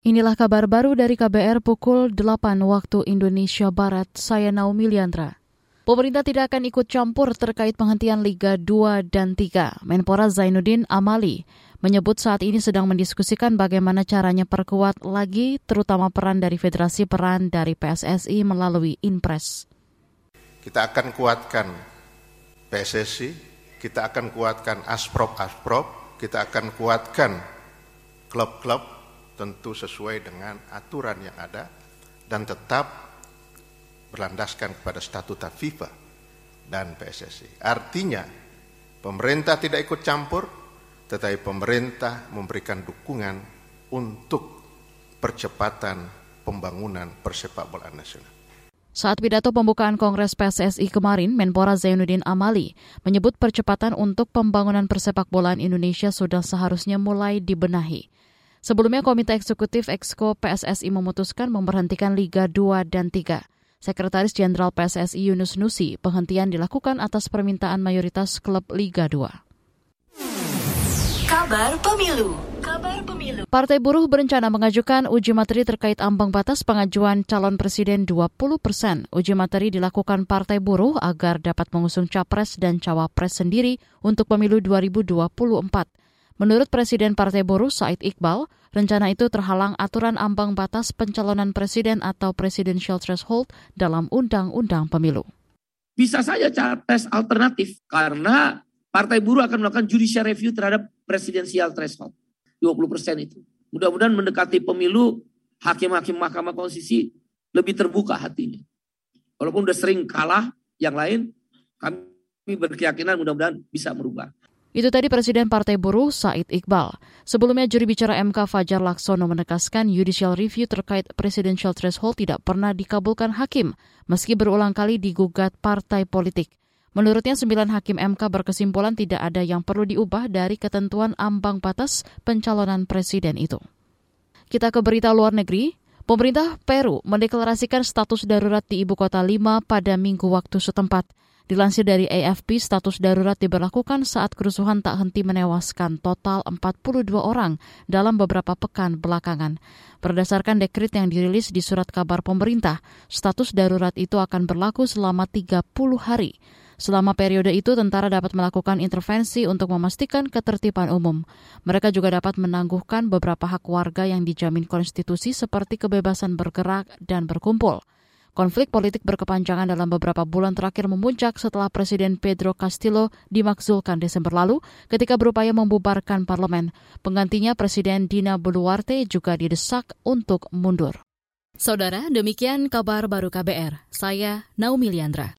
Inilah kabar baru dari KBR pukul 8 waktu Indonesia Barat. Saya Naomi Liandra. Pemerintah tidak akan ikut campur terkait penghentian Liga 2 dan 3. Menpora Zainuddin Amali menyebut saat ini sedang mendiskusikan bagaimana caranya perkuat lagi terutama peran dari Federasi peran dari PSSI melalui Inpres. Kita akan kuatkan PSSI, kita akan kuatkan Asprop-Asprop, kita akan kuatkan klub-klub tentu sesuai dengan aturan yang ada dan tetap berlandaskan kepada statuta FIFA dan PSSI. Artinya, pemerintah tidak ikut campur, tetapi pemerintah memberikan dukungan untuk percepatan pembangunan persepak bolaan nasional. Saat pidato pembukaan Kongres PSSI kemarin, Menpora Zainuddin Amali menyebut percepatan untuk pembangunan persepak bolaan Indonesia sudah seharusnya mulai dibenahi. Sebelumnya Komite Eksekutif Exco PSSI memutuskan memberhentikan Liga 2 dan 3. Sekretaris Jenderal PSSI Yunus Nusi, penghentian dilakukan atas permintaan mayoritas klub Liga 2. Kabar Pemilu Kabar Pemilu Partai Buruh berencana mengajukan uji materi terkait ambang batas pengajuan calon presiden 20 persen. Uji materi dilakukan Partai Buruh agar dapat mengusung capres dan cawapres sendiri untuk pemilu 2024. Menurut Presiden Partai Buruh Said Iqbal, rencana itu terhalang aturan ambang batas pencalonan presiden atau presidential threshold dalam Undang-Undang Pemilu. Bisa saja capres alternatif karena Partai Buruh akan melakukan judicial review terhadap presidensial threshold. 20 persen itu. Mudah-mudahan mendekati pemilu, hakim-hakim Mahkamah Konstitusi lebih terbuka hatinya. Walaupun sudah sering kalah yang lain, kami berkeyakinan mudah-mudahan bisa merubah. Itu tadi Presiden Partai Buruh Said Iqbal. Sebelumnya juri bicara MK Fajar Laksono menegaskan judicial review terkait presidential threshold tidak pernah dikabulkan hakim, meski berulang kali digugat partai politik. Menurutnya sembilan hakim MK berkesimpulan tidak ada yang perlu diubah dari ketentuan ambang batas pencalonan presiden itu. Kita ke berita luar negeri. Pemerintah Peru mendeklarasikan status darurat di ibu kota Lima pada minggu waktu setempat. Dilansir dari AFP, status darurat diberlakukan saat kerusuhan tak henti menewaskan total 42 orang dalam beberapa pekan belakangan. Berdasarkan dekrit yang dirilis di surat kabar pemerintah, status darurat itu akan berlaku selama 30 hari. Selama periode itu, tentara dapat melakukan intervensi untuk memastikan ketertiban umum. Mereka juga dapat menangguhkan beberapa hak warga yang dijamin konstitusi seperti kebebasan bergerak dan berkumpul. Konflik politik berkepanjangan dalam beberapa bulan terakhir memuncak setelah Presiden Pedro Castillo dimakzulkan Desember lalu ketika berupaya membubarkan parlemen. Penggantinya Presiden Dina Boluarte juga didesak untuk mundur. Saudara, demikian kabar baru KBR. Saya Naomi Liandra.